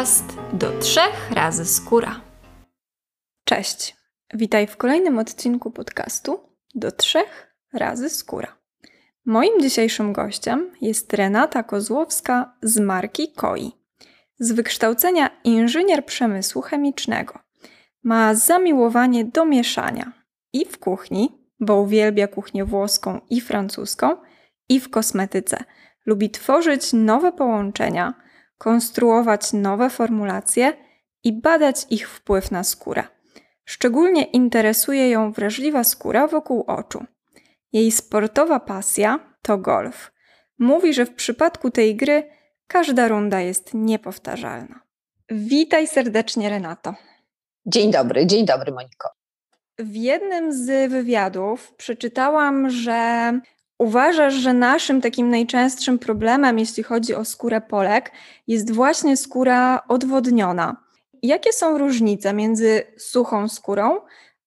podcast do trzech razy skóra. Cześć, witaj w kolejnym odcinku podcastu do trzech razy skóra. Moim dzisiejszym gościem jest Renata Kozłowska z marki KOI. Z wykształcenia inżynier przemysłu chemicznego. Ma zamiłowanie do mieszania i w kuchni, bo uwielbia kuchnię włoską i francuską, i w kosmetyce. Lubi tworzyć nowe połączenia, konstruować nowe formulacje i badać ich wpływ na skórę. Szczególnie interesuje ją wrażliwa skóra wokół oczu. Jej sportowa pasja to golf. Mówi, że w przypadku tej gry każda runda jest niepowtarzalna. Witaj serdecznie, Renato. Dzień dobry, dzień dobry, Moniko. W jednym z wywiadów przeczytałam, że uważasz, że naszym takim najczęstszym problemem, jeśli chodzi o skórę Polek, jest właśnie skóra odwodniona. Jakie są różnice między suchą skórą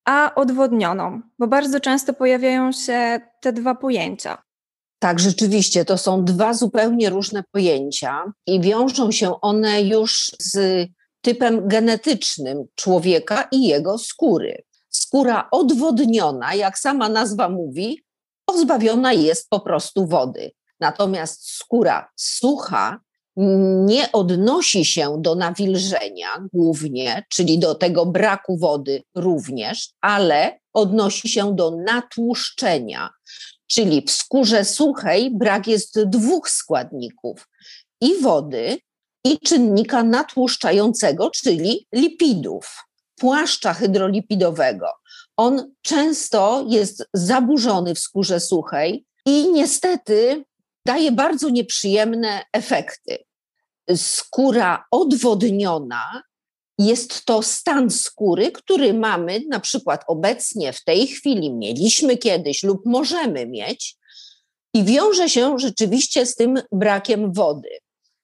a odwodnioną? Bo bardzo często pojawiają się te dwa pojęcia. Tak, rzeczywiście, to są dwa zupełnie różne pojęcia i wiążą się one już z typem genetycznym człowieka i jego skóry. Skóra odwodniona, jak sama nazwa mówi, pozbawiona jest po prostu wody. Natomiast skóra sucha nie odnosi się do nawilżenia głównie, czyli do tego braku wody również, ale odnosi się do natłuszczenia. Czyli w skórze suchej brak jest dwóch składników i wody, i czynnika natłuszczającego, czyli lipidów, płaszcza hydrolipidowego. On często jest zaburzony w skórze suchej i niestety daje bardzo nieprzyjemne efekty. Skóra odwodniona jest to stan skóry, który mamy na przykład obecnie w tej chwili, mieliśmy kiedyś lub możemy mieć, i wiąże się rzeczywiście z tym brakiem wody.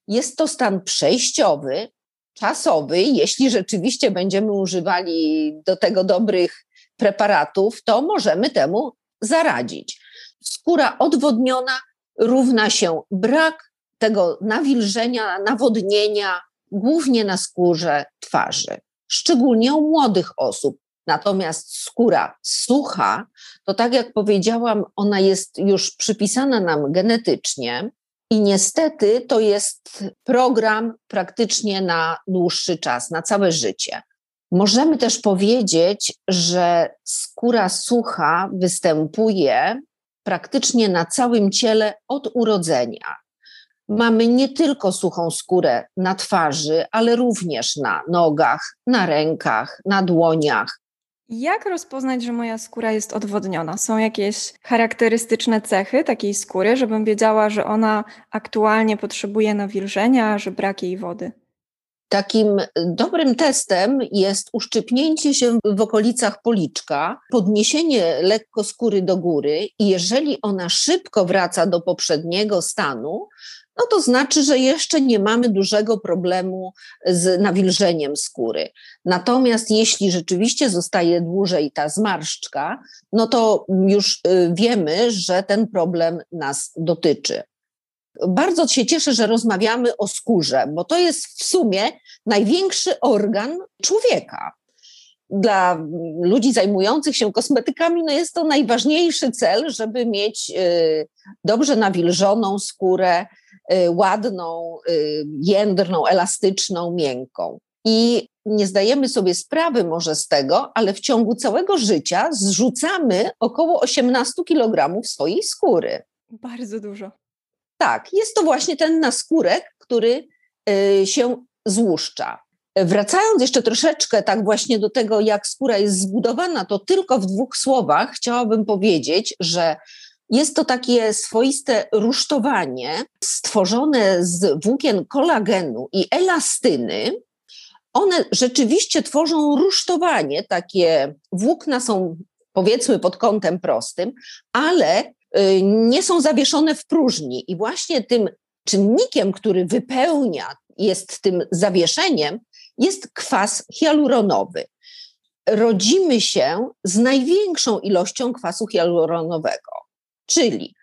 Jest to stan przejściowy, czasowy. Jeśli rzeczywiście będziemy używali do tego dobrych preparatów, to możemy temu zaradzić. Skóra odwodniona równa się brak tego nawilżenia, nawodnienia, głównie na skórze twarzy, szczególnie u młodych osób. Natomiast skóra sucha, to tak jak powiedziałam, ona jest już przypisana nam genetycznie i niestety to jest program praktycznie na dłuższy czas, na całe życie. Możemy też powiedzieć, że skóra sucha występuje praktycznie na całym ciele od urodzenia. Mamy nie tylko suchą skórę na twarzy, ale również na nogach, na rękach, na dłoniach. Jak rozpoznać, że moja skóra jest odwodniona? Są jakieś charakterystyczne cechy takiej skóry, żebym wiedziała, że ona aktualnie potrzebuje nawilżenia, że brak jej wody? Takim dobrym testem jest uszczypnięcie się w okolicach policzka, podniesienie lekko skóry do góry i jeżeli ona szybko wraca do poprzedniego stanu, no to znaczy, że jeszcze nie mamy dużego problemu z nawilżeniem skóry. Natomiast jeśli rzeczywiście zostaje dłużej ta zmarszczka, no to już y, wiemy, że ten problem nas dotyczy. Bardzo się cieszę, że rozmawiamy o skórze, bo to jest w sumie największy organ człowieka. Dla ludzi zajmujących się kosmetykami no jest to najważniejszy cel, żeby mieć y, dobrze nawilżoną skórę, y, ładną, y, jędrną, elastyczną, miękką. I nie zdajemy sobie sprawy może z tego, ale w ciągu całego życia zrzucamy około 18 kg swojej skóry. Bardzo dużo. Tak, jest to właśnie ten naskórek, który y, się złuszcza. Wracając jeszcze troszeczkę tak właśnie do tego, jak skóra jest zbudowana, to tylko w dwóch słowach chciałabym powiedzieć, że jest to takie swoiste rusztowanie stworzone z włókien kolagenu i elastyny. One rzeczywiście tworzą rusztowanie, takie włókna są powiedzmy pod kątem prostym, ale nie są zawieszone w próżni. I właśnie tym czynnikiem, który wypełnia, jest tym zawieszeniem, jest kwas hialuronowy. Rodzimy się z największą ilością kwasu hialuronowego, czyli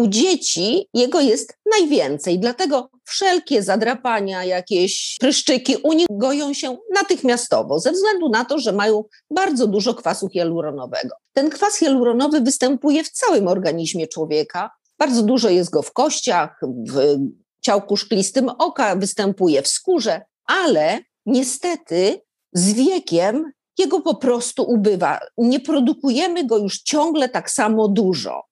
u dzieci jego jest najwięcej, dlatego wszelkie zadrapania, jakieś pryszczyki u nich goją się natychmiastowo, ze względu na to, że mają bardzo dużo kwasu hialuronowego. Ten kwas hialuronowy występuje w całym organizmie człowieka, bardzo dużo jest go w kościach, w ciałku szklistym oka, występuje w skórze, ale niestety z wiekiem jego po prostu ubywa. Nie produkujemy go już ciągle tak samo dużo.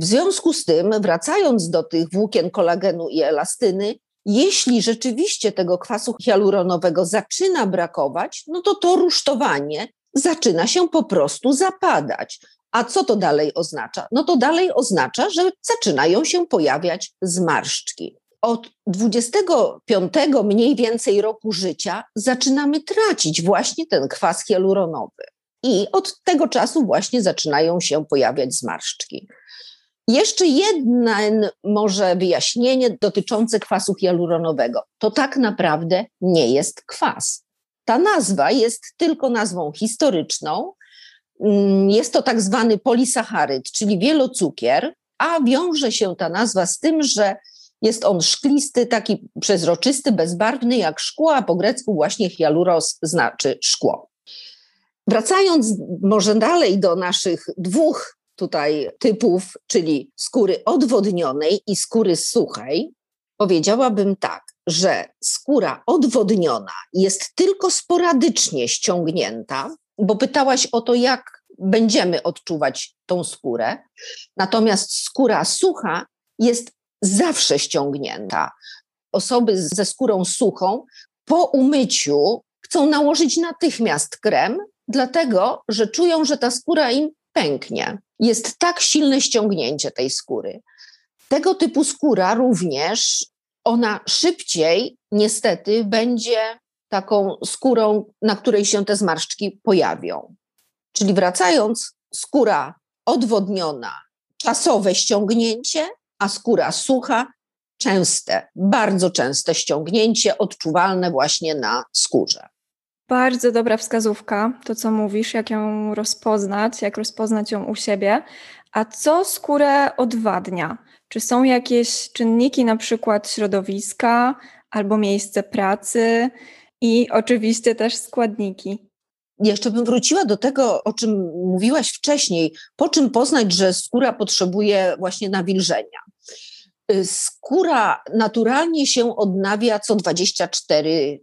W związku z tym, wracając do tych włókien kolagenu i elastyny, jeśli rzeczywiście tego kwasu hialuronowego zaczyna brakować, no to to rusztowanie zaczyna się po prostu zapadać. A co to dalej oznacza? No to dalej oznacza, że zaczynają się pojawiać zmarszczki. Od 25 mniej więcej roku życia zaczynamy tracić właśnie ten kwas hialuronowy. I od tego czasu właśnie zaczynają się pojawiać zmarszczki. Jeszcze jedno może wyjaśnienie dotyczące kwasu hialuronowego. To tak naprawdę nie jest kwas. Ta nazwa jest tylko nazwą historyczną. Mm, jest to tak zwany polisacharyd, czyli wielocukier, a wiąże się ta nazwa z tym, że jest on szklisty, taki przezroczysty, bezbarwny jak szkło, a po grecku właśnie hialuros znaczy szkło. Wracając może dalej do naszych dwóch tutaj typów, czyli skóry odwodnionej i skóry suchej, powiedziałabym tak, że skóra odwodniona jest tylko sporadycznie ściągnięta, bo pytałaś o to, jak będziemy odczuwać tą skórę. Natomiast skóra sucha jest zawsze ściągnięta. Osoby ze skórą suchą po umyciu chcą nałożyć natychmiast krem, dlatego że czują, że ta skóra im pęknie. Jest tak silne ściągnięcie tej skóry. Tego typu skóra również, ona szybciej niestety będzie taką skórą, na której się te zmarszczki pojawią. Czyli wracając, skóra odwodniona, czasowe ściągnięcie, a skóra sucha, częste, bardzo częste ściągnięcie, odczuwalne właśnie na skórze. Bardzo dobra wskazówka, to co mówisz, jak ją rozpoznać, jak rozpoznać ją u siebie. A co skórę odwadnia? Czy są jakieś czynniki, na przykład środowiska albo miejsce pracy i oczywiście też składniki? Jeszcze bym wróciła do tego, o czym mówiłaś wcześniej. Po czym poznać, że skóra potrzebuje właśnie nawilżenia? Y, skóra naturalnie się odnawia co 24-26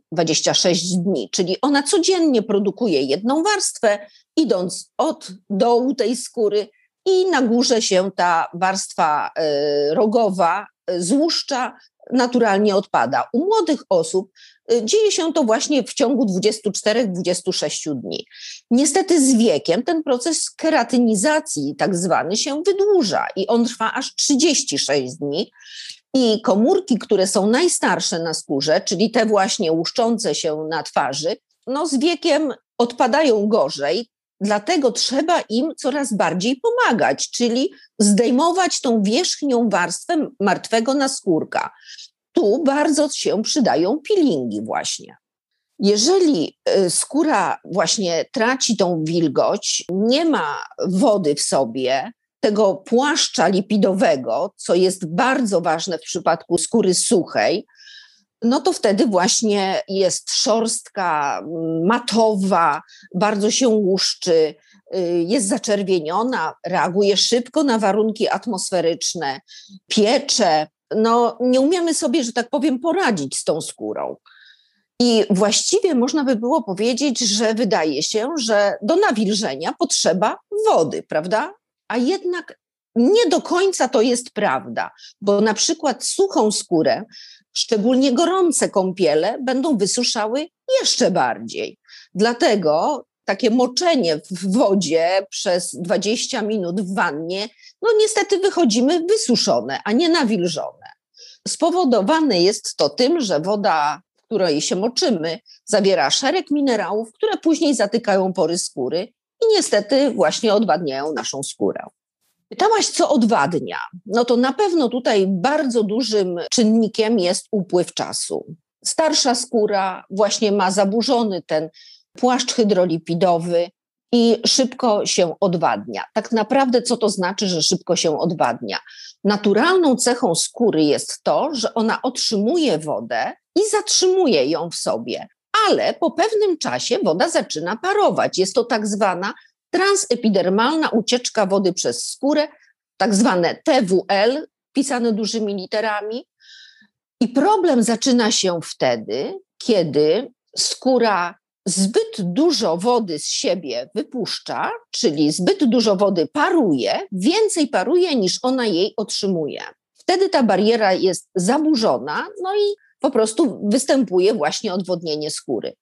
dni, czyli ona codziennie produkuje jedną warstwę, idąc od dołu tej skóry i na górze się ta warstwa y, rogowa y, złuszcza, naturalnie odpada. U młodych osób y, dzieje się to właśnie w ciągu 24-26 dni. Niestety z wiekiem ten proces keratynizacji tak zwany się wydłuża i on trwa aż 36 dni. I komórki, które są najstarsze na skórze, czyli te właśnie łuszczące się na twarzy, no z wiekiem odpadają gorzej, Dlatego trzeba im coraz bardziej pomagać, czyli zdejmować tą wierzchnią warstwę martwego naskórka. Tu bardzo się przydają peelingi właśnie. Jeżeli y, skóra właśnie traci tą wilgoć, nie ma wody w sobie, tego płaszcza lipidowego, co jest bardzo ważne w przypadku skóry suchej, no to wtedy właśnie jest szorstka, matowa, bardzo się łuszczy, y, jest zaczerwieniona, reaguje szybko na warunki atmosferyczne, piecze. No, nie umiemy sobie, że tak powiem, poradzić z tą skórą. I właściwie można by było powiedzieć, że wydaje się, że do nawilżenia potrzeba wody, prawda? A jednak nie do końca to jest prawda, bo na przykład suchą skórę szczególnie gorące kąpiele będą wysuszały jeszcze bardziej. Dlatego takie moczenie w wodzie przez 20 minut w wannie, no niestety wychodzimy wysuszone, a nie nawilżone. Spowodowane jest to tym, że woda, w której się moczymy, zawiera szereg minerałów, które później zatykają pory skóry i niestety właśnie odwadniają naszą skórę. Pytałaś, co odwadnia. No to na pewno tutaj bardzo dużym czynnikiem jest upływ czasu. Starsza skóra właśnie ma zaburzony ten płaszcz hydrolipidowy, i szybko się odwadnia. Tak naprawdę, co to znaczy, że szybko się odwadnia? Naturalną cechą skóry jest to, że ona otrzymuje wodę i zatrzymuje ją w sobie, ale po pewnym czasie woda zaczyna parować. Jest to tak zwana transepidermalna ucieczka wody przez skórę, tak zwane TWL, pisane dużymi literami. I problem zaczyna się wtedy, kiedy skóra zbyt dużo wody z siebie wypuszcza, czyli zbyt dużo wody paruje, więcej paruje niż ona jej otrzymuje. Wtedy ta bariera jest zaburzona, no i po prostu występuje właśnie odwodnienie skóry.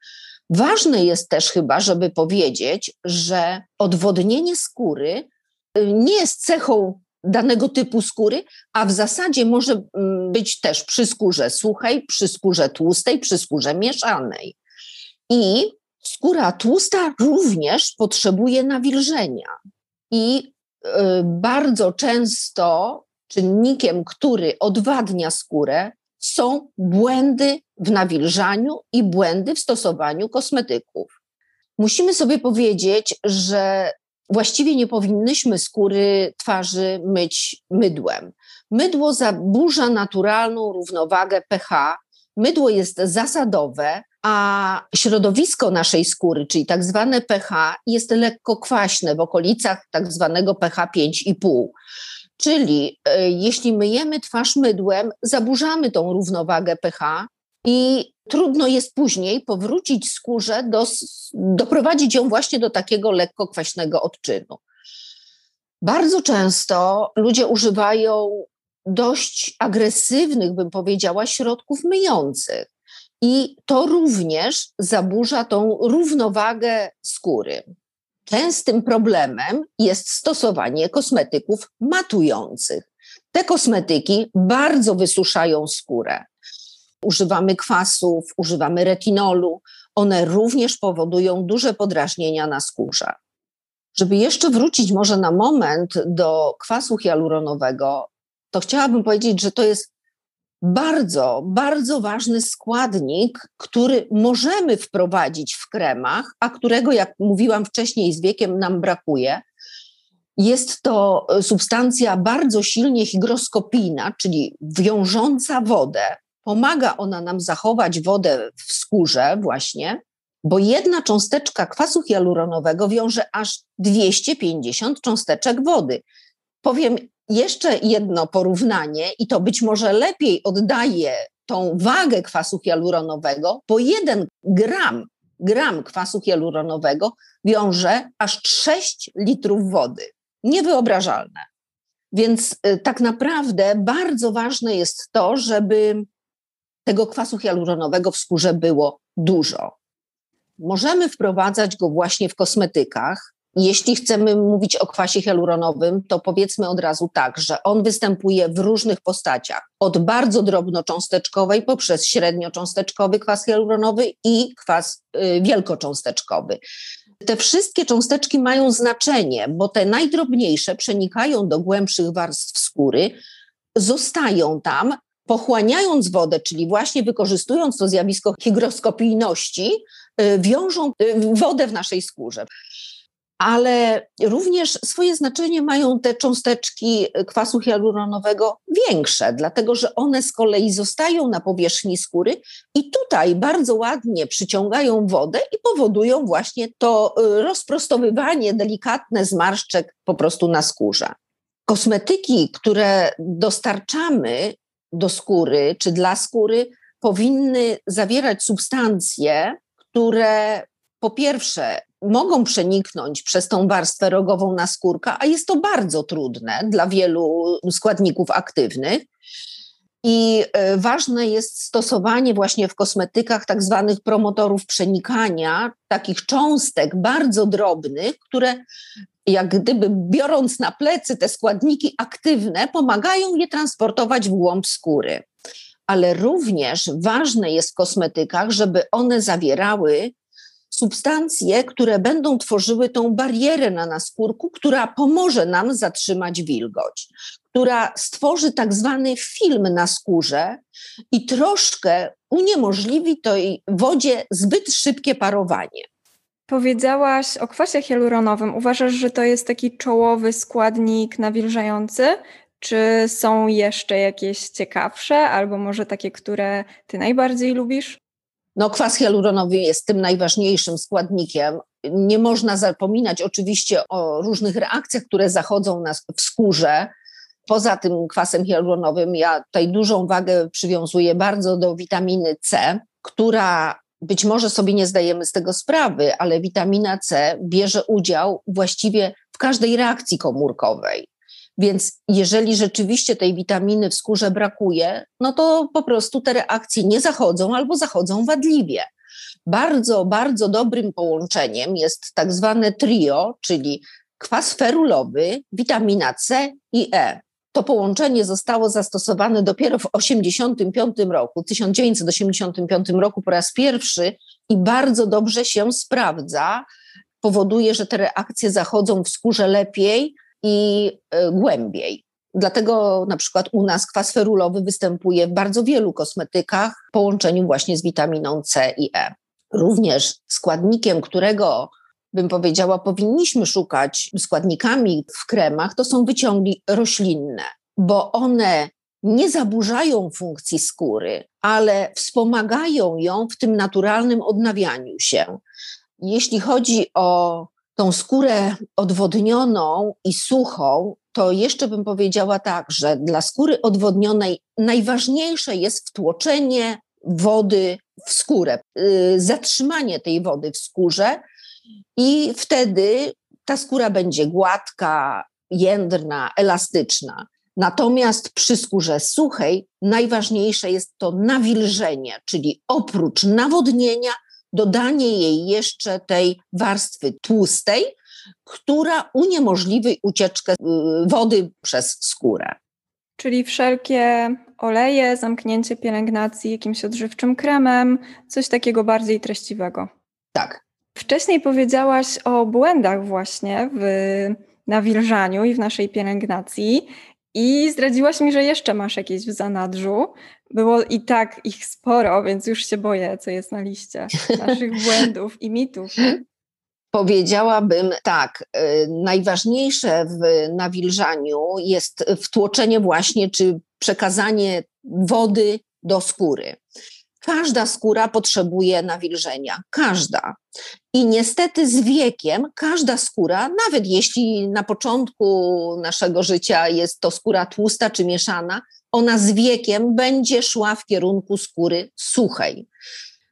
Ważne jest też chyba, żeby powiedzieć, że odwodnienie skóry y, nie jest cechą danego typu skóry, a w zasadzie może mm, być też przy skórze suchej, przy skórze tłustej, przy skórze mieszanej. I skóra tłusta również potrzebuje nawilżenia. I y, bardzo często czynnikiem, który odwadnia skórę, są błędy w nawilżaniu i błędy w stosowaniu kosmetyków. Musimy sobie powiedzieć, że właściwie nie powinnyśmy skóry twarzy myć mydłem. Mydło zaburza naturalną równowagę pH. Mydło jest zasadowe, a środowisko naszej skóry, czyli tak zwane pH, jest lekko kwaśne w okolicach tak zwanego pH 5,5. Czyli e, jeśli myjemy twarz mydłem, zaburzamy tą równowagę pH i trudno jest później powrócić skórze, do, doprowadzić ją właśnie do takiego lekko kwaśnego odczynu. Bardzo często ludzie używają dość agresywnych, bym powiedziała, środków myjących. I to również zaburza tą równowagę skóry. Częstym problemem jest stosowanie kosmetyków matujących. Te kosmetyki bardzo wysuszają skórę. Używamy kwasów, używamy retinolu. One również powodują duże podrażnienia na skórze. Żeby jeszcze wrócić może na moment do kwasu hialuronowego, to chciałabym powiedzieć, że to jest bardzo, bardzo ważny składnik, który możemy wprowadzić w kremach, a którego, jak mówiłam wcześniej, z wiekiem nam brakuje. Jest to substancja bardzo silnie hygroskopijna, czyli wiążąca wodę. Pomaga ona nam zachować wodę w skórze, właśnie, bo jedna cząsteczka kwasu hialuronowego wiąże aż 250 cząsteczek wody. Powiem jeszcze jedno porównanie, i to być może lepiej oddaje tą wagę kwasu hialuronowego, bo jeden gram, gram kwasu hialuronowego wiąże aż 6 litrów wody. Niewyobrażalne. Więc y, tak naprawdę bardzo ważne jest to, żeby tego kwasu hialuronowego w skórze było dużo. Możemy wprowadzać go właśnie w kosmetykach, jeśli chcemy mówić o kwasie hialuronowym, to powiedzmy od razu tak, że on występuje w różnych postaciach. Od bardzo drobnocząsteczkowej poprzez średniocząsteczkowy kwas hialuronowy i kwas y, wielkocząsteczkowy. Te wszystkie cząsteczki mają znaczenie, bo te najdrobniejsze przenikają do głębszych warstw skóry, zostają tam, pochłaniając wodę, czyli właśnie wykorzystując to zjawisko hygroskopijności, y, wiążą y, wodę w naszej skórze ale również swoje znaczenie mają te cząsteczki kwasu hialuronowego większe, dlatego że one z kolei zostają na powierzchni skóry i tutaj bardzo ładnie przyciągają wodę i powodują właśnie to y, rozprostowywanie delikatne zmarszczek po prostu na skórze. Kosmetyki, które dostarczamy do skóry czy dla skóry, powinny zawierać substancje, które po pierwsze mogą przeniknąć przez tą warstwę rogową na skórka, a jest to bardzo trudne dla wielu składników aktywnych. I e, ważne jest stosowanie właśnie w kosmetykach tak zwanych promotorów przenikania, takich cząstek bardzo drobnych, które jak gdyby biorąc na plecy te składniki aktywne, pomagają je transportować w głąb skóry. Ale również ważne jest w kosmetykach, żeby one zawierały substancje, które będą tworzyły tą barierę na naskórku, która pomoże nam zatrzymać wilgoć, która stworzy tak zwany film na skórze i troszkę uniemożliwi tej wodzie zbyt szybkie parowanie. Powiedziałaś o kwasie hialuronowym. Uważasz, że to jest taki czołowy składnik nawilżający? Czy są jeszcze jakieś ciekawsze, albo może takie, które ty najbardziej lubisz? No, kwas hialuronowy jest tym najważniejszym składnikiem. Nie można zapominać oczywiście o różnych reakcjach, które zachodzą nas w skórze. Poza tym kwasem hialuronowym, ja tutaj dużą wagę przywiązuję bardzo do witaminy C, która być może sobie nie zdajemy z tego sprawy, ale witamina C bierze udział właściwie w każdej reakcji komórkowej. Więc jeżeli rzeczywiście tej witaminy w skórze brakuje, no to po prostu te reakcje nie zachodzą albo zachodzą wadliwie. Bardzo, bardzo dobrym połączeniem jest tak zwane trio, czyli kwas ferulowy, witamina C i E. To połączenie zostało zastosowane dopiero w 1985 roku, 1985 roku po raz pierwszy i bardzo dobrze się sprawdza. Powoduje, że te reakcje zachodzą w skórze lepiej i e, głębiej. Dlatego na przykład u nas kwas ferulowy występuje w bardzo wielu kosmetykach w połączeniu właśnie z witaminą C i E. Również składnikiem, którego bym powiedziała, powinniśmy szukać składnikami w kremach, to są wyciągi roślinne, bo one nie zaburzają funkcji skóry, ale wspomagają ją w tym naturalnym odnawianiu się. Jeśli chodzi o tą skórę odwodnioną i suchą, to jeszcze bym powiedziała tak, że dla skóry odwodnionej najważniejsze jest wtłoczenie wody w skórę, y, zatrzymanie tej wody w skórze, i wtedy ta skóra będzie gładka, jędrna, elastyczna. Natomiast przy skórze suchej najważniejsze jest to nawilżenie, czyli oprócz nawodnienia, dodanie jej jeszcze tej warstwy tłustej, która uniemożliwi ucieczkę y, wody przez skórę. Czyli wszelkie oleje, zamknięcie pielęgnacji jakimś odżywczym kremem, coś takiego bardziej treściwego. Tak, Wcześniej powiedziałaś o błędach właśnie w nawilżaniu i w naszej pielęgnacji i zdradziłaś mi, że jeszcze masz jakieś w zanadrzu. Było i tak ich sporo, więc już się boję, co jest na liście naszych błędów i mitów. Powiedziałabym tak, y, najważniejsze w nawilżaniu jest wtłoczenie właśnie, czy przekazanie wody do skóry. Każda skóra potrzebuje nawilżenia, każda. I niestety z wiekiem każda skóra, nawet jeśli na początku naszego życia jest to skóra tłusta czy mieszana, ona z wiekiem będzie szła w kierunku skóry suchej.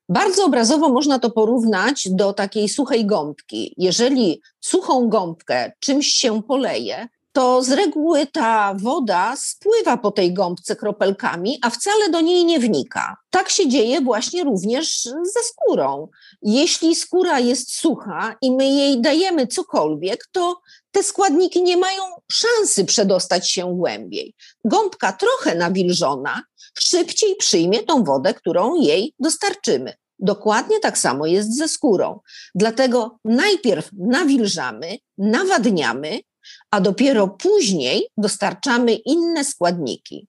Bardzo obrazowo można to porównać do takiej suchej gąbki. Jeżeli suchą gąbkę czymś się poleje, to z reguły ta woda spływa po tej gąbce kropelkami, a wcale do niej nie wnika. Tak się dzieje właśnie również ze skórą. Jeśli skóra jest sucha i my jej dajemy cokolwiek, to te składniki nie mają szansy przedostać się głębiej. Gąbka trochę nawilżona szybciej przyjmie tą wodę, którą jej dostarczymy. Dokładnie tak samo jest ze skórą. Dlatego najpierw nawilżamy, nawadniamy, a dopiero później dostarczamy inne składniki.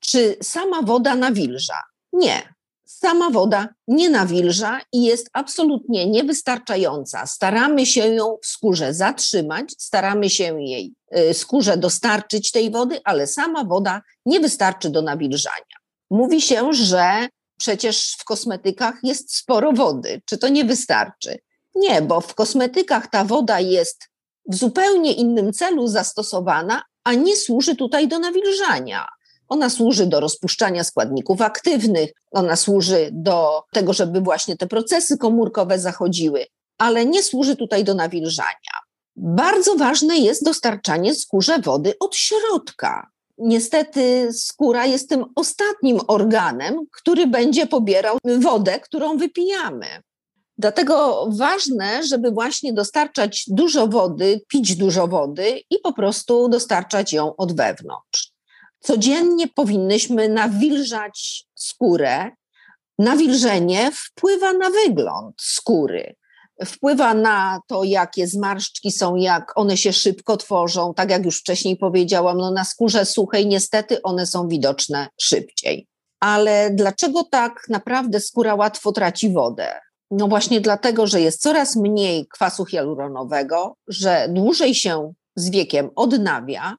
Czy sama woda nawilża? Nie. Sama woda nie nawilża i jest absolutnie niewystarczająca. Staramy się ją w skórze zatrzymać, staramy się jej y, skórze dostarczyć tej wody, ale sama woda nie wystarczy do nawilżania. Mówi się, że przecież w kosmetykach jest sporo wody. Czy to nie wystarczy? Nie, bo w kosmetykach ta woda jest w zupełnie innym celu zastosowana, a nie służy tutaj do nawilżania. Ona służy do rozpuszczania składników aktywnych, ona służy do tego, żeby właśnie te procesy komórkowe zachodziły, ale nie służy tutaj do nawilżania. Bardzo ważne jest dostarczanie skórze wody od środka. Niestety skóra jest tym ostatnim organem, który będzie pobierał wodę, którą wypijamy. Dlatego ważne, żeby właśnie dostarczać dużo wody, pić dużo wody i po prostu dostarczać ją od wewnątrz. Codziennie powinnyśmy nawilżać skórę. Nawilżenie wpływa na wygląd skóry, wpływa na to, jakie zmarszczki są, jak one się szybko tworzą. Tak jak już wcześniej powiedziałam, no na skórze suchej niestety one są widoczne szybciej. Ale dlaczego tak naprawdę skóra łatwo traci wodę? No właśnie dlatego, że jest coraz mniej kwasu hialuronowego, że dłużej się z wiekiem odnawia,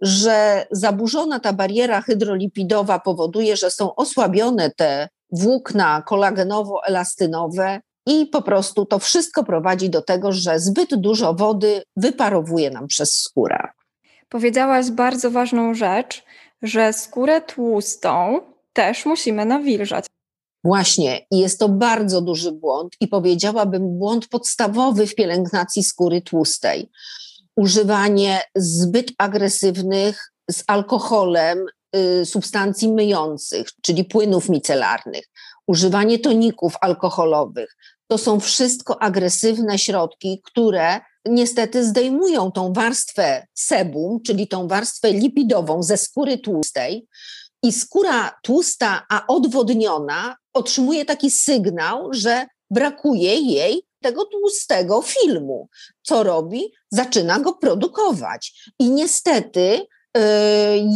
że zaburzona ta bariera hydrolipidowa powoduje, że są osłabione te włókna kolagenowo-elastynowe i po prostu to wszystko prowadzi do tego, że zbyt dużo wody wyparowuje nam przez skórę. Powiedziałaś bardzo ważną rzecz, że skórę tłustą też musimy nawilżać. Właśnie, i jest to bardzo duży błąd i powiedziałabym błąd podstawowy w pielęgnacji skóry tłustej. Używanie zbyt agresywnych z alkoholem y, substancji myjących, czyli płynów micelarnych, używanie toników alkoholowych. To są wszystko agresywne środki, które niestety zdejmują tą warstwę sebum, czyli tą warstwę lipidową ze skóry tłustej. I skóra tłusta, a odwodniona, otrzymuje taki sygnał, że brakuje jej tego tłustego filmu. Co robi? Zaczyna go produkować. I niestety yy,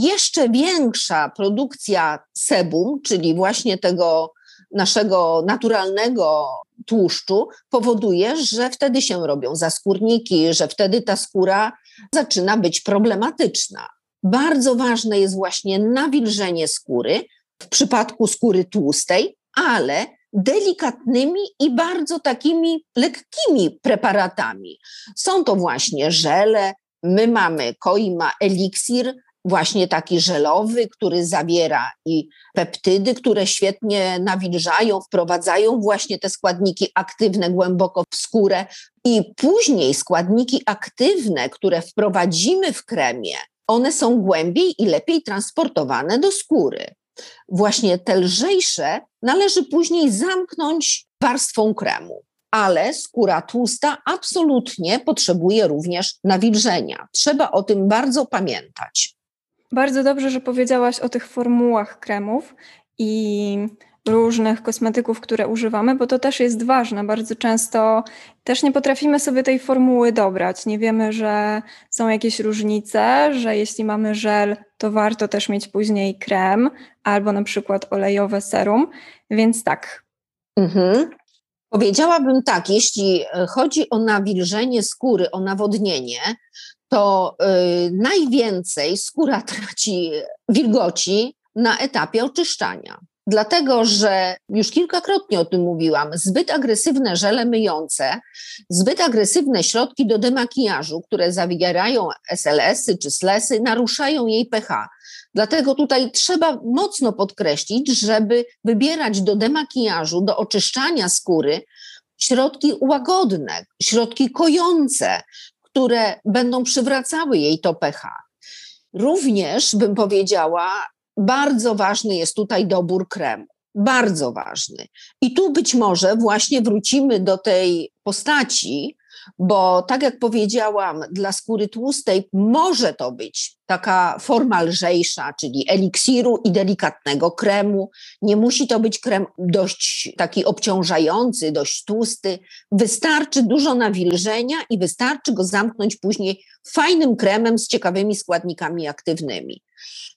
jeszcze większa produkcja sebum, czyli właśnie tego naszego naturalnego tłuszczu, powoduje, że wtedy się robią zaskórniki, że wtedy ta skóra zaczyna być problematyczna. Bardzo ważne jest właśnie nawilżenie skóry w przypadku skóry tłustej, ale delikatnymi i bardzo takimi lekkimi preparatami. Są to właśnie żele, my mamy Koima Elixir, właśnie taki żelowy, który zawiera i peptydy, które świetnie nawilżają, wprowadzają właśnie te składniki aktywne głęboko w skórę i później składniki aktywne, które wprowadzimy w kremie, one są głębiej i lepiej transportowane do skóry. Właśnie te lżejsze należy później zamknąć warstwą kremu ale skóra tłusta absolutnie potrzebuje również nawilżenia. Trzeba o tym bardzo pamiętać. Bardzo dobrze, że powiedziałaś o tych formułach kremów i różnych kosmetyków, które używamy, bo to też jest ważne. Bardzo często też nie potrafimy sobie tej formuły dobrać. Nie wiemy, że są jakieś różnice, że jeśli mamy żel, to warto też mieć później krem albo na przykład olejowe serum. Więc tak. Mhm. Powiedziałabym tak, jeśli chodzi o nawilżenie skóry, o nawodnienie, to y, najwięcej skóra traci wilgoci na etapie oczyszczania. Dlatego, że już kilkakrotnie o tym mówiłam, zbyt agresywne żele myjące, zbyt agresywne środki do demakijażu, które zawierają SLS-y czy SLS-y, naruszają jej pH. Dlatego tutaj trzeba mocno podkreślić, żeby wybierać do demakijażu, do oczyszczania skóry środki łagodne, środki kojące, które będą przywracały jej to pH. Również bym powiedziała, bardzo ważny jest tutaj dobór kremu. Bardzo ważny. I tu być może właśnie wrócimy do tej postaci, bo tak jak powiedziałam, dla skóry tłustej może to być taka forma lżejsza, czyli eliksiru i delikatnego kremu. Nie musi to być krem dość taki obciążający, dość tłusty. Wystarczy dużo nawilżenia i wystarczy go zamknąć później fajnym kremem z ciekawymi składnikami aktywnymi.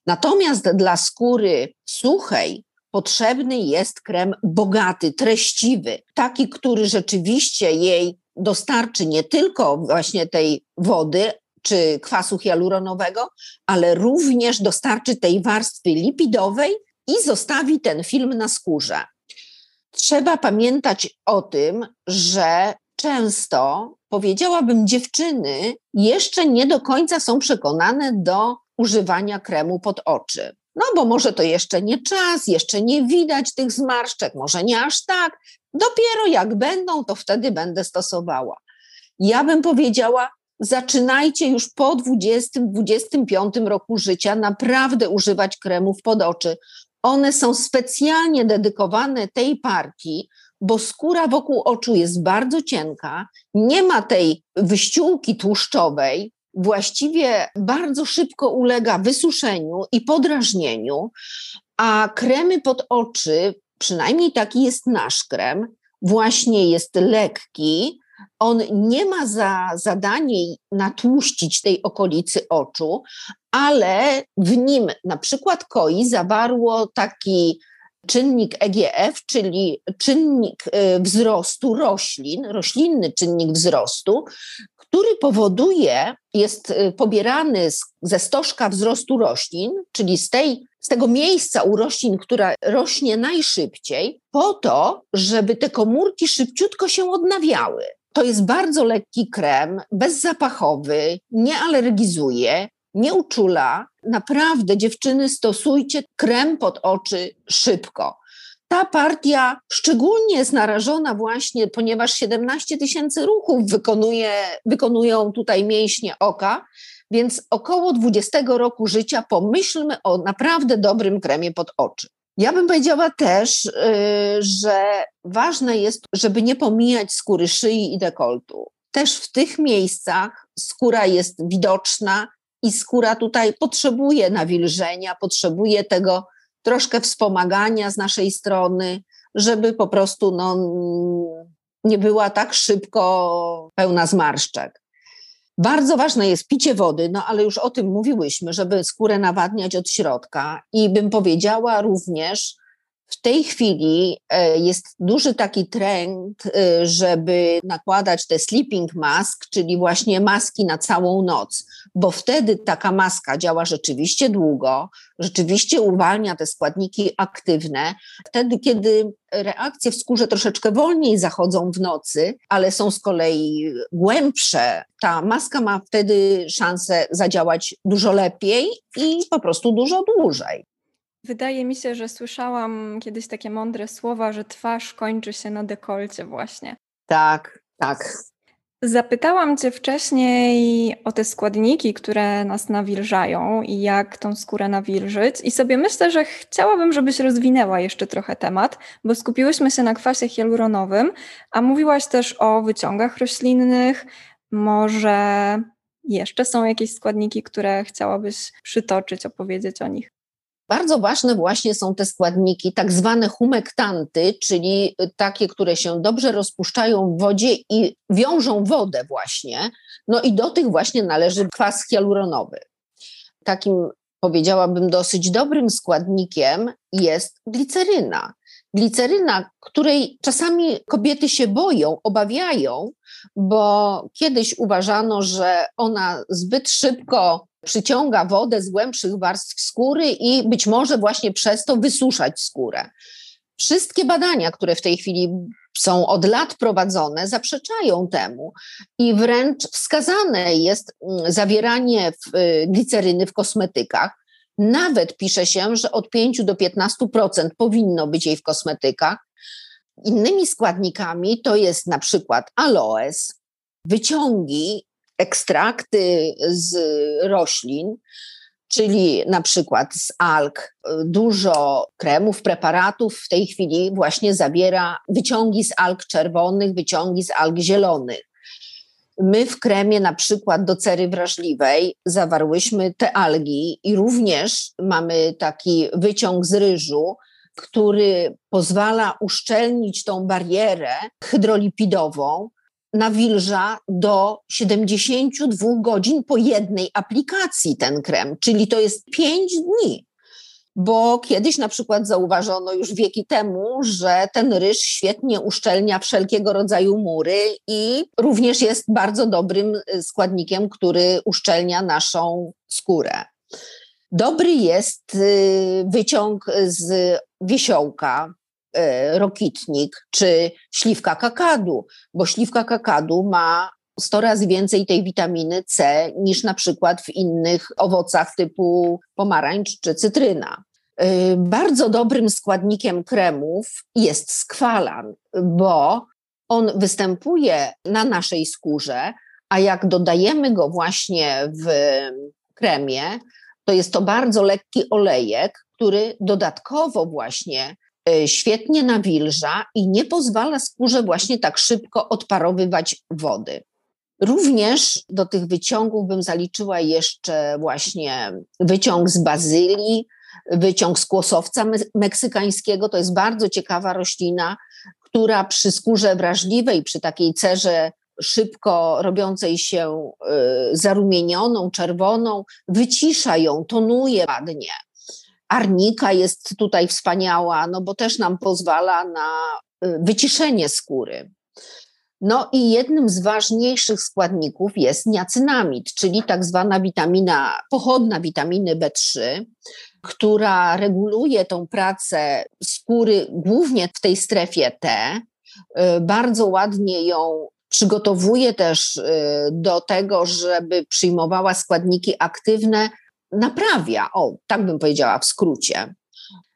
Natomiast dla skóry suchej potrzebny jest krem bogaty, treściwy, taki, który rzeczywiście jej dostarczy nie tylko właśnie tej wody czy kwasu hialuronowego, ale również dostarczy tej warstwy lipidowej i zostawi ten film na skórze. Trzeba pamiętać o tym, że często, powiedziałabym, dziewczyny jeszcze nie do końca są przekonane do używania kremu pod oczy. No bo może to jeszcze nie czas, jeszcze nie widać tych zmarszczek, może nie aż tak. Dopiero jak będą, to wtedy będę stosowała. Ja bym powiedziała, zaczynajcie już po 20-25 roku życia naprawdę używać kremów pod oczy. One są specjalnie dedykowane tej partii, bo skóra wokół oczu jest bardzo cienka, nie ma tej wyściółki tłuszczowej, właściwie bardzo szybko ulega wysuszeniu i podrażnieniu, a kremy pod oczy, przynajmniej taki jest nasz krem, właśnie jest lekki. On nie ma za zadanie natłuścić tej okolicy oczu, ale w nim na przykład koi zawarło taki czynnik EGF, czyli czynnik y, wzrostu roślin, roślinny czynnik wzrostu, który powoduje, jest y, pobierany ze stożka wzrostu roślin, czyli z, tej, z tego miejsca u roślin, która rośnie najszybciej, po to, żeby te komórki szybciutko się odnawiały. To jest bardzo lekki krem, bezzapachowy, nie alergizuje, nie uczula. Naprawdę, dziewczyny, stosujcie krem pod oczy szybko. Ta partia szczególnie jest narażona właśnie, ponieważ 17 tysięcy ruchów wykonuje, wykonują tutaj mięśnie oka, więc około 20 roku życia pomyślmy o naprawdę dobrym kremie pod oczy. Ja bym powiedziała też, yy, że ważne jest, żeby nie pomijać skóry szyi i dekoltu. Też w tych miejscach skóra jest widoczna i skóra tutaj potrzebuje nawilżenia, potrzebuje tego troszkę wspomagania z naszej strony, żeby po prostu no, nie była tak szybko pełna zmarszczek. Bardzo ważne jest picie wody, no ale już o tym mówiłyśmy, żeby skórę nawadniać od środka. I bym powiedziała również, w tej chwili e, jest duży taki trend, e, żeby nakładać te sleeping mask, czyli właśnie maski na całą noc, bo wtedy taka maska działa rzeczywiście długo, rzeczywiście uwalnia te składniki aktywne. Wtedy, kiedy reakcje w skórze troszeczkę wolniej zachodzą w nocy, ale są z kolei głębsze, ta maska ma wtedy szansę zadziałać dużo lepiej i po prostu dużo dłużej. Wydaje mi się, że słyszałam kiedyś takie mądre słowa, że twarz kończy się na dekolcie właśnie. Tak, tak. Zapytałam Cię wcześniej o te składniki, które nas nawilżają i jak tą skórę nawilżyć. I sobie myślę, że chciałabym, żebyś rozwinęła jeszcze trochę temat, bo skupiłyśmy się na kwasie hialuronowym, a mówiłaś też o wyciągach roślinnych. Może jeszcze są jakieś składniki, które chciałabyś przytoczyć, opowiedzieć o nich? Bardzo ważne właśnie są te składniki, tak zwane humektanty, czyli takie, które się dobrze rozpuszczają w wodzie i wiążą wodę właśnie. No i do tych właśnie należy kwas hialuronowy. Takim powiedziałabym dosyć dobrym składnikiem jest gliceryna. Gliceryna, której czasami kobiety się boją, obawiają, bo kiedyś uważano, że ona zbyt szybko przyciąga wodę z głębszych warstw skóry i być może właśnie przez to wysuszać skórę. Wszystkie badania, które w tej chwili są od lat prowadzone, zaprzeczają temu i wręcz wskazane jest mm, zawieranie y, gliceryny w kosmetykach. Nawet pisze się, że od 5 do 15% powinno być jej w kosmetykach. Innymi składnikami to jest na przykład aloes, wyciągi ekstrakty z roślin, czyli na przykład z alg. Dużo kremów, preparatów w tej chwili właśnie zawiera wyciągi z alg czerwonych, wyciągi z alg zielonych. My w kremie na przykład do cery wrażliwej zawarłyśmy te algi i również mamy taki wyciąg z ryżu, który pozwala uszczelnić tą barierę hydrolipidową, nawilża do 72 godzin po jednej aplikacji ten krem, czyli to jest 5 dni. Bo kiedyś na przykład zauważono już wieki temu, że ten ryż świetnie uszczelnia wszelkiego rodzaju mury i również jest bardzo dobrym y, składnikiem, który uszczelnia naszą skórę. Dobry jest y, wyciąg z wiesiołka, rokitnik czy śliwka kakadu, bo śliwka kakadu ma 100 razy więcej tej witaminy C niż na przykład w innych owocach typu pomarańcz czy cytryna. E, bardzo dobrym składnikiem kremów jest skwalan, bo on występuje na naszej skórze, a jak dodajemy go właśnie w kremie, to jest to bardzo lekki olejek, który dodatkowo właśnie E, świetnie nawilża i nie pozwala skórze właśnie tak szybko odparowywać wody. Również do tych wyciągów bym zaliczyła jeszcze właśnie wyciąg z bazylii, wyciąg z kłosowca meksykańskiego. To jest bardzo ciekawa roślina, która przy skórze wrażliwej, przy takiej cerze szybko robiącej się e, zarumienioną, czerwoną, wycisza ją, tonuje ładnie. Arnika jest tutaj wspaniała, no bo też nam pozwala na y, wyciszenie skóry. No i jednym z ważniejszych składników jest niacynamid, czyli tak zwana witamina, pochodna witaminy B3, która reguluje tą pracę skóry głównie w tej strefie T. Y, bardzo ładnie ją przygotowuje też y, do tego, żeby przyjmowała składniki aktywne, naprawia, o, tak bym powiedziała w skrócie.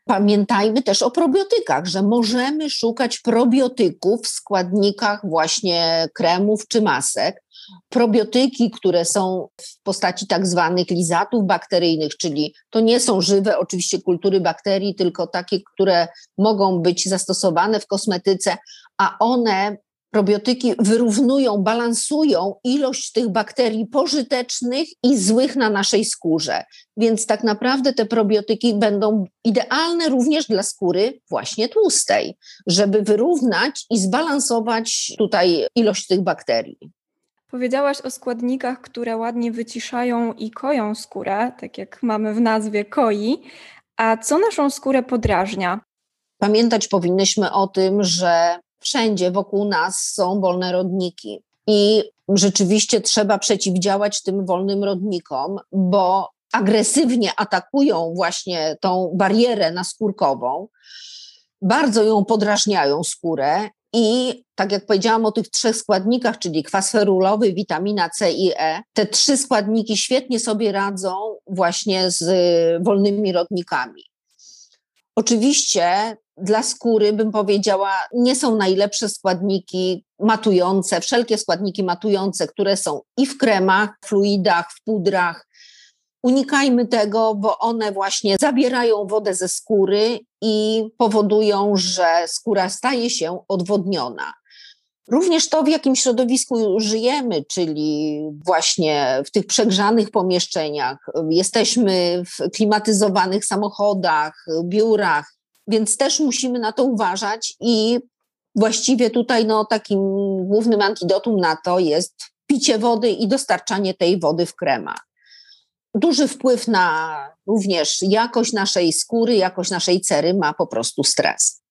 Pamiętajmy też o probiotykach, że możemy szukać probiotyków w składnikach właśnie kremów czy masek. Probiotyki, które są w postaci tak zwanych lizatów bakteryjnych, czyli to nie są żywe oczywiście kultury bakterii, tylko takie, które mogą być zastosowane w kosmetyce, a one probiotyki wyrównują, balansują ilość tych bakterii pożytecznych i złych na naszej skórze. Więc tak naprawdę te probiotyki będą idealne również dla skóry właśnie tłustej, żeby wyrównać i zbalansować tutaj ilość tych bakterii. Powiedziałaś o składnikach, które ładnie wyciszają i koją skórę, tak jak mamy w nazwie koi. A co naszą skórę podrażnia? Pamiętać powinnyśmy o tym, że wszędzie wokół nas są wolne rodniki. I rzeczywiście trzeba przeciwdziałać tym wolnym rodnikom, bo agresywnie atakują właśnie tą barierę naskórkową, bardzo ją podrażniają skórę i tak jak powiedziałam o tych trzech składnikach, czyli kwas ferulowy, witamina C i E, te trzy składniki świetnie sobie radzą właśnie z wolnymi rodnikami. Oczywiście dla skóry, bym powiedziała, nie są najlepsze składniki matujące, wszelkie składniki matujące, które są i w kremach, fluidach, w pudrach. Unikajmy tego, bo one właśnie zabierają wodę ze skóry i powodują, że skóra staje się odwodniona. Również to, w jakim środowisku żyjemy, czyli właśnie w tych przegrzanych pomieszczeniach, jesteśmy w klimatyzowanych samochodach, biurach, więc też musimy na to uważać i właściwie tutaj no, takim głównym antidotum na to jest picie wody i dostarczanie tej wody w kremach. Duży wpływ na również jakość naszej skóry, jakość naszej cery ma po prostu stres.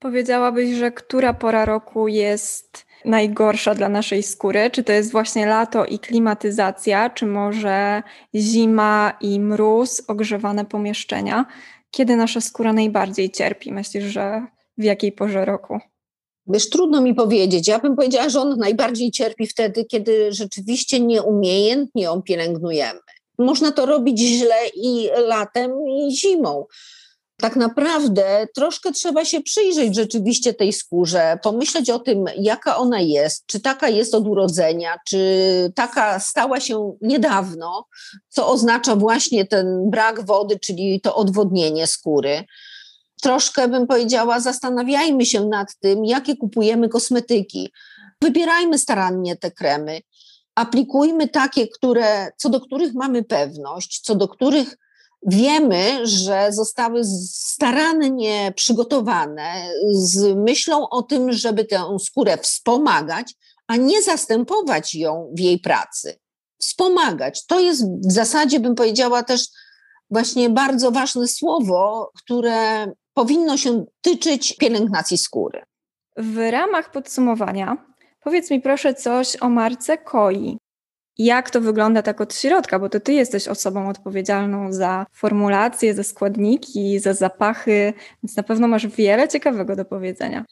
Powiedziałabyś, że która pora roku jest najgorsza dla naszej skóry? Czy to jest właśnie lato i klimatyzacja, czy może zima i mróz, ogrzewane pomieszczenia? Kiedy nasza skóra najbardziej cierpi? Myślisz, że w jakiej porze roku? Wiesz, trudno mi powiedzieć. Ja bym powiedziała, że on najbardziej cierpi wtedy, kiedy rzeczywiście nieumiejętnie ją pielęgnujemy. Można to robić źle i latem, i zimą tak naprawdę troszkę trzeba się przyjrzeć rzeczywiście tej skórze, pomyśleć o tym, jaka ona jest, czy taka jest od urodzenia, czy taka stała się niedawno, co oznacza właśnie ten brak wody, czyli to odwodnienie skóry. Troszkę bym powiedziała, zastanawiajmy się nad tym, jakie kupujemy kosmetyki. Wybierajmy starannie te kremy. Aplikujmy takie, które, co do których mamy pewność, co do których Wiemy, że zostały starannie przygotowane z myślą o tym, żeby tę skórę wspomagać, a nie zastępować ją w jej pracy. Wspomagać. To jest w zasadzie, bym powiedziała, też właśnie bardzo ważne słowo, które powinno się tyczyć pielęgnacji skóry. W ramach podsumowania powiedz mi proszę coś o marce Koi jak to wygląda tak od środka, bo to ty jesteś osobą odpowiedzialną za formulacje, za składniki, za zapachy, więc na pewno masz wiele ciekawego do powiedzenia.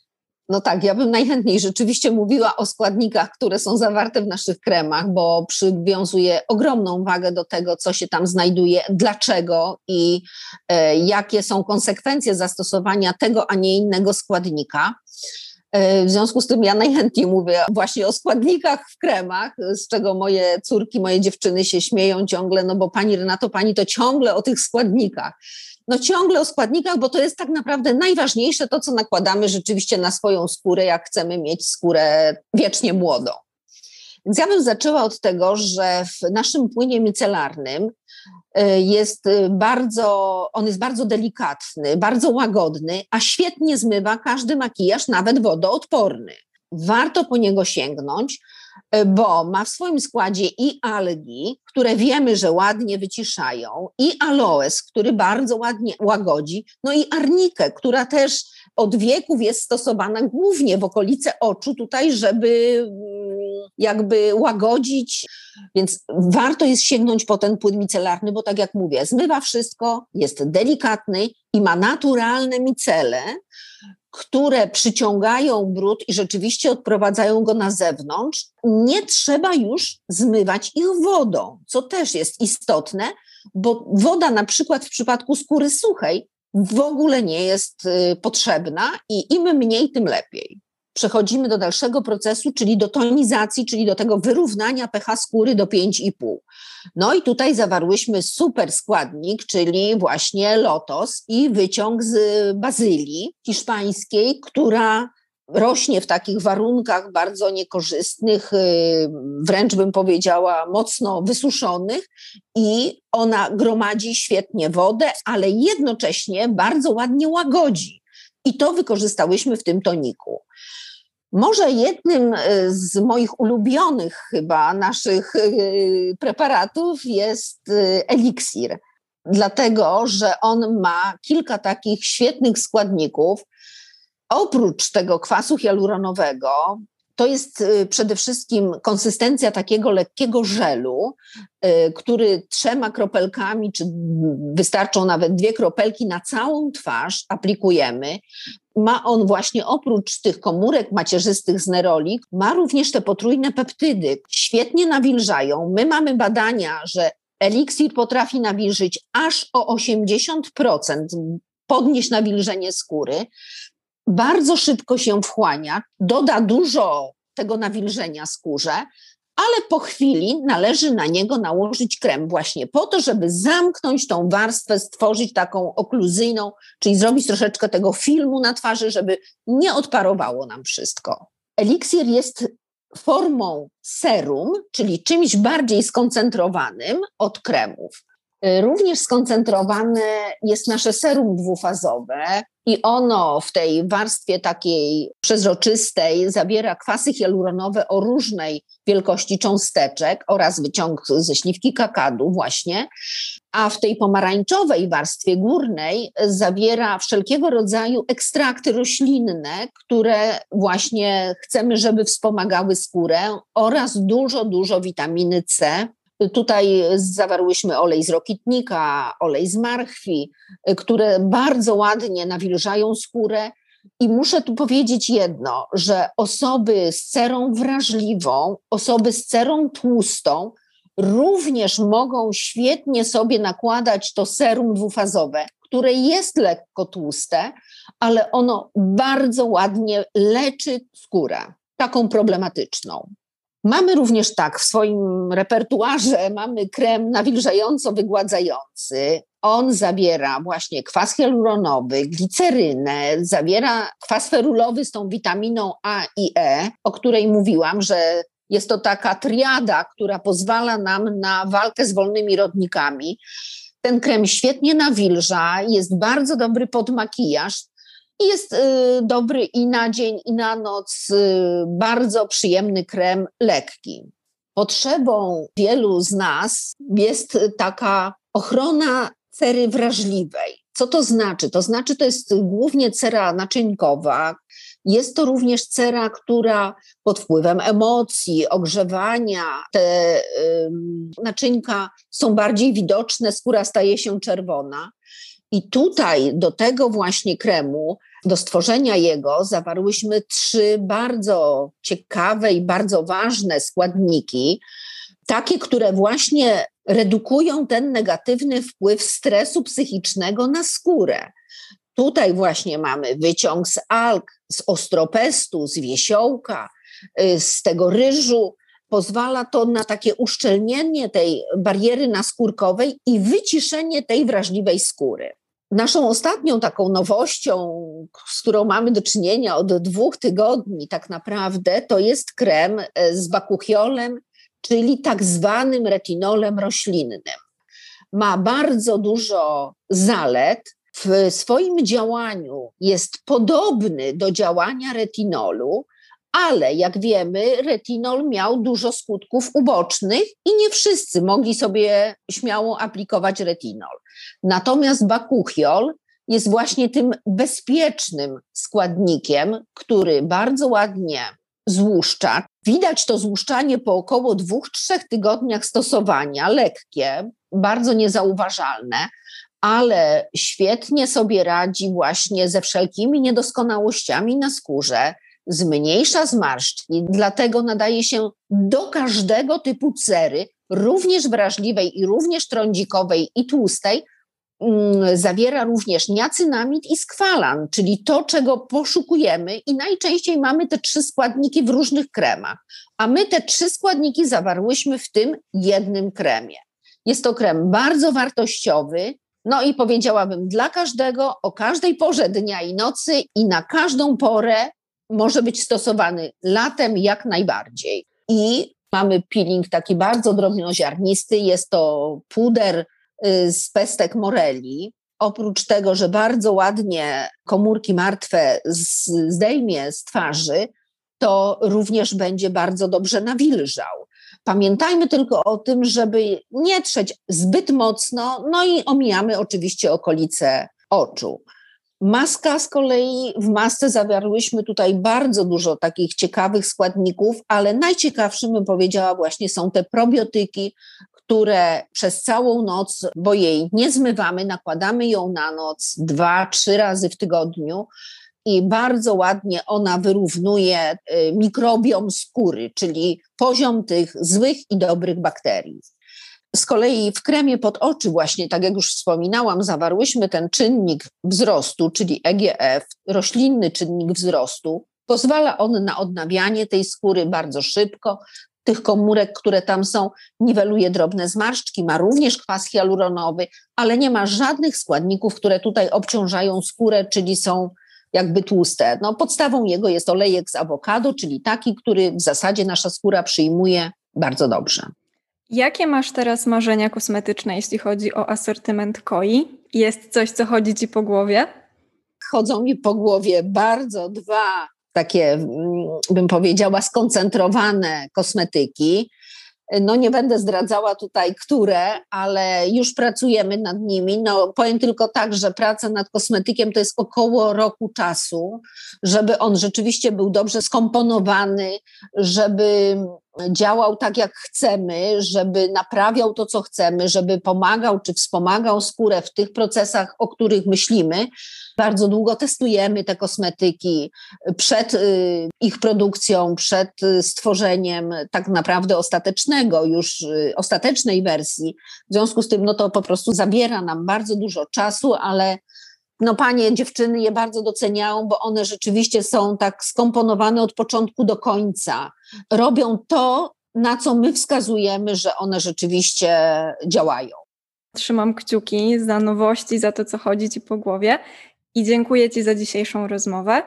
No tak, ja bym najchętniej rzeczywiście mówiła o składnikach, które są zawarte w naszych kremach, bo przywiązuję ogromną wagę do tego, co się tam znajduje, dlaczego i e, jakie są konsekwencje zastosowania tego, a nie innego składnika. E, w związku z tym ja najchętniej mówię właśnie o składnikach w kremach, z czego moje córki, moje dziewczyny się śmieją ciągle, no bo pani Renato, pani to ciągle o tych składnikach. No ciągle o składnikach, bo to jest tak naprawdę najważniejsze to, co nakładamy rzeczywiście na swoją skórę, jak chcemy mieć skórę wiecznie młodą. Więc ja bym zaczęła od tego, że w naszym płynie micelarnym jest y, bardzo, on jest bardzo delikatny, bardzo łagodny, a świetnie zmywa każdy makijaż, nawet wodoodporny. Warto po niego sięgnąć. e, bo ma w swoim składzie i algi, które wiemy, że ładnie wyciszają, i aloes, który bardzo ładnie łagodzi, no i arnikę, która też od wieków jest stosowana głównie w okolice oczu, tutaj, żeby jakby łagodzić, więc warto jest sięgnąć po ten płyn micelarny, bo tak jak mówię, zmywa wszystko, jest delikatny i ma naturalne micele, które przyciągają brud i rzeczywiście odprowadzają go na zewnątrz, nie trzeba już zmywać ich wodą, co też jest istotne, bo woda na przykład w przypadku skóry suchej w ogóle nie jest y, potrzebna i im mniej, tym lepiej. Przechodzimy do dalszego procesu, czyli do tonizacji, czyli do tego wyrównania pH skóry do 5,5. No i tutaj zawarłyśmy super składnik, czyli właśnie lotos i wyciąg z bazylii hiszpańskiej, która rośnie w takich warunkach bardzo niekorzystnych, y, wręcz bym powiedziała mocno wysuszonych i ona gromadzi świetnie wodę, ale jednocześnie bardzo ładnie łagodzi. I to wykorzystałyśmy w tym toniku. Może jednym y, z moich ulubionych chyba naszych y, preparatów jest eliksir, dlatego że on ma kilka takich świetnych składników, Oprócz tego kwasu hialuronowego, to jest przede wszystkim konsystencja takiego lekkiego żelu, który trzema kropelkami, czy wystarczą nawet dwie kropelki na całą twarz aplikujemy. Ma on właśnie oprócz tych komórek macierzystych z neroli, ma również te potrójne peptydy. Świetnie nawilżają. My mamy badania, że eliksir potrafi nawilżyć aż o 80%, podnieść nawilżenie skóry bardzo szybko się wchłania, doda dużo tego nawilżenia skórze, ale po chwili należy na niego nałożyć krem właśnie po to, żeby zamknąć tą warstwę, stworzyć taką okluzyjną, czyli zrobić troszeczkę tego filmu na twarzy, żeby nie odparowało nam wszystko. Eliksir jest formą serum, czyli czymś bardziej skoncentrowanym od kremów. Również skoncentrowane jest nasze serum dwufazowe i ono w tej warstwie takiej przezroczystej zawiera kwasy hialuronowe o różnej wielkości cząsteczek oraz wyciąg ze śliwki kakadu właśnie, a w tej pomarańczowej warstwie górnej zawiera wszelkiego rodzaju ekstrakty roślinne, które właśnie chcemy, żeby wspomagały skórę oraz dużo, dużo witaminy C, Tutaj zawarłyśmy olej z rokitnika, olej z marchwi, które bardzo ładnie nawilżają skórę. I muszę tu powiedzieć jedno, że osoby z cerą wrażliwą, osoby z cerą tłustą również mogą świetnie sobie nakładać to serum dwufazowe, które jest lekko tłuste, ale ono bardzo ładnie leczy skórę, taką problematyczną. Mamy również tak, w swoim repertuarze mamy krem nawilżająco-wygładzający. On zawiera właśnie kwas hialuronowy, glicerynę, zawiera kwas ferulowy z tą witaminą A i E, o której mówiłam, że jest to taka triada, która pozwala nam na walkę z wolnymi rodnikami. Ten krem świetnie nawilża, jest bardzo dobry pod makijaż, i jest y, dobry i na dzień, i na noc. Y, bardzo przyjemny krem, lekki. Potrzebą wielu z nas jest taka ochrona cery wrażliwej. Co to znaczy? To znaczy, to jest głównie cera naczynkowa. Jest to również cera, która pod wpływem emocji, ogrzewania, te naczynka są bardziej widoczne, skóra staje się czerwona. I tutaj do tego właśnie kremu, do stworzenia jego, zawarłyśmy trzy bardzo ciekawe i bardzo ważne składniki, takie, które właśnie redukują ten negatywny wpływ stresu psychicznego na skórę. Tutaj właśnie mamy wyciąg z alg, z ostropestu, z wiesiołka, y, z tego ryżu, pozwala to na takie uszczelnienie tej bariery naskórkowej i wyciszenie tej wrażliwej skóry. Naszą ostatnią taką nowością, z którą mamy do czynienia od dwóch tygodni, tak naprawdę, to jest krem e, z bakuchiolem, czyli tak zwanym retinolem roślinnym. Ma bardzo dużo zalet. W swoim działaniu jest podobny do działania retinolu, ale jak wiemy, retinol miał dużo skutków ubocznych i nie wszyscy mogli sobie śmiało aplikować retinol. Natomiast bakuchiol jest właśnie tym bezpiecznym składnikiem, który bardzo ładnie złuszcza. Widać to złuszczanie po około dwóch, trzech tygodniach stosowania, lekkie, bardzo niezauważalne, ale świetnie sobie radzi właśnie ze wszelkimi niedoskonałościami na skórze, zmniejsza zmarszczki, dlatego nadaje się do każdego typu cery, również wrażliwej i również trądzikowej i tłustej, mm, zawiera również niacynamid i skwalan, czyli to, czego poszukujemy i najczęściej mamy te trzy składniki w różnych kremach, a my te trzy składniki zawarłyśmy w tym jednym kremie. Jest to krem bardzo wartościowy, no i powiedziałabym dla każdego, o każdej porze dnia i nocy i na każdą porę może być stosowany latem jak najbardziej. I mamy peeling taki bardzo drobnoziarnisty, jest to puder y, z pestek moreli. Oprócz tego, że bardzo ładnie komórki martwe zdejmie z twarzy, to również będzie bardzo dobrze nawilżał. Pamiętajmy tylko o tym, żeby nie trzeć zbyt mocno, no i omijamy oczywiście okolice oczu. Maska z kolei, w masce zawarłyśmy tutaj bardzo dużo takich ciekawych składników, ale najciekawszym bym powiedziała właśnie są te probiotyki, które przez całą noc, bo jej nie zmywamy, nakładamy ją na noc dwa, trzy razy w tygodniu i bardzo ładnie ona wyrównuje y, mikrobiom skóry, czyli poziom tych złych i dobrych bakterii. Z kolei w kremie pod oczy, właśnie tak jak już wspominałam, zawarłyśmy ten czynnik wzrostu, czyli EGF, roślinny czynnik wzrostu. Pozwala on na odnawianie tej skóry bardzo szybko, tych komórek, które tam są, niweluje drobne zmarszczki, ma również kwas hialuronowy, ale nie ma żadnych składników, które tutaj obciążają skórę, czyli są jakby tłuste. No, podstawą jego jest olejek z awokado, czyli taki, który w zasadzie nasza skóra przyjmuje bardzo dobrze. Jakie masz teraz marzenia kosmetyczne, jeśli chodzi o asortyment koi? Jest coś, co chodzi ci po głowie? Chodzą mi po głowie bardzo dwa takie, mm, bym powiedziała, skoncentrowane kosmetyki. No nie będę zdradzała tutaj, które, ale już pracujemy nad nimi. No powiem tylko tak, że praca nad kosmetykiem to jest około roku czasu, żeby on rzeczywiście był dobrze skomponowany, żeby działał tak, jak chcemy, żeby naprawiał to, co chcemy, żeby pomagał czy wspomagał skórę w tych procesach, o których myślimy. Bardzo długo testujemy te kosmetyki przed y, ich produkcją, przed y, stworzeniem tak naprawdę ostatecznego, już y, ostatecznej wersji. W związku z tym, no to po prostu zabiera nam bardzo dużo czasu, ale no panie, dziewczyny je bardzo doceniają, bo one rzeczywiście są tak skomponowane od początku do końca. Robią to, na co my wskazujemy, że one rzeczywiście działają. Trzymam kciuki za nowości, za to, co chodzi Ci po głowie i dziękuję Ci za dzisiejszą rozmowę.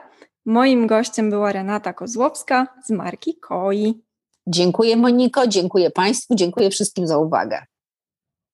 Moim gościem była Renata Kozłowska z marki KOI. Dziękuję Moniko, dziękuję Państwu, dziękuję wszystkim za uwagę.